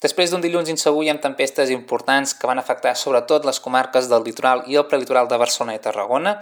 Després d'un dilluns insegur i amb tempestes importants que van afectar sobretot les comarques del litoral i el prelitoral de Barcelona i Tarragona,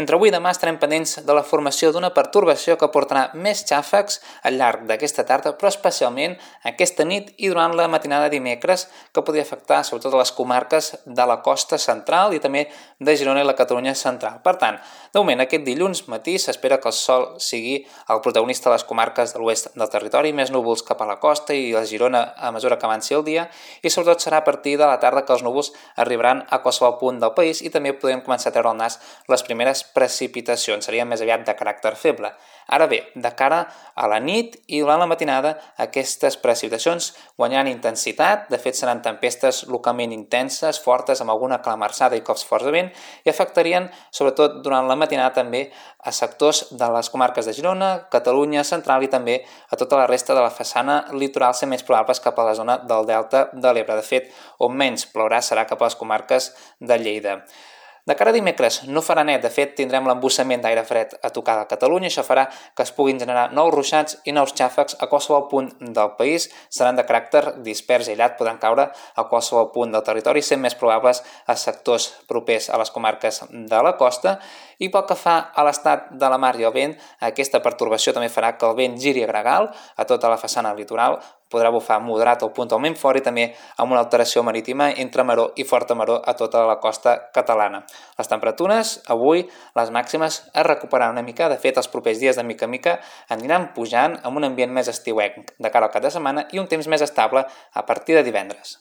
entre avui i demà estarem pendents de la formació d'una pertorbació que portarà més xàfecs al llarg d'aquesta tarda, però especialment aquesta nit i durant la matinada dimecres, que podria afectar sobretot les comarques de la costa central i també de Girona i la Catalunya central. Per tant, de moment, aquest dilluns matí s'espera que el sol sigui el protagonista de les comarques de l'oest del territori, més núvols cap a la costa i la Girona a mesura que el dia i sobretot serà a partir de la tarda que els núvols arribaran a qualsevol punt del país i també podrem començar a treure al nas les primeres precipitacions, serien més aviat de caràcter feble. Ara bé, de cara a la nit i durant la matinada, aquestes precipitacions guanyant intensitat, de fet seran tempestes localment intenses, fortes, amb alguna calamarsada i cops forts de vent, i afectarien, sobretot durant la matinada, també a sectors de les comarques de Girona, Catalunya central i també a tota la resta de la façana litoral, ser més probables cap a la zona del delta de l'Ebre. De fet, on menys plourà serà cap a les comarques de Lleida. De cara a dimecres no farà net, de fet tindrem l'embussament d'aire fred a tocar a Catalunya, això farà que es puguin generar nous ruixats i nous xàfecs a qualsevol punt del país, seran de caràcter dispers i aïllat, podran caure a qualsevol punt del territori, sent més probables a sectors propers a les comarques de la costa, i pel que fa a l'estat de la mar i el vent, aquesta pertorbació també farà que el vent giri a gregal a tota la façana litoral, podrà bufar moderat o puntualment fort i també amb una alteració marítima entre maró i forta maró a tota la costa catalana. Les temperatures, avui, les màximes es recuperaran una mica. De fet, els propers dies de mica en mica aniran pujant amb un ambient més estiuenc de cara al cap de setmana i un temps més estable a partir de divendres.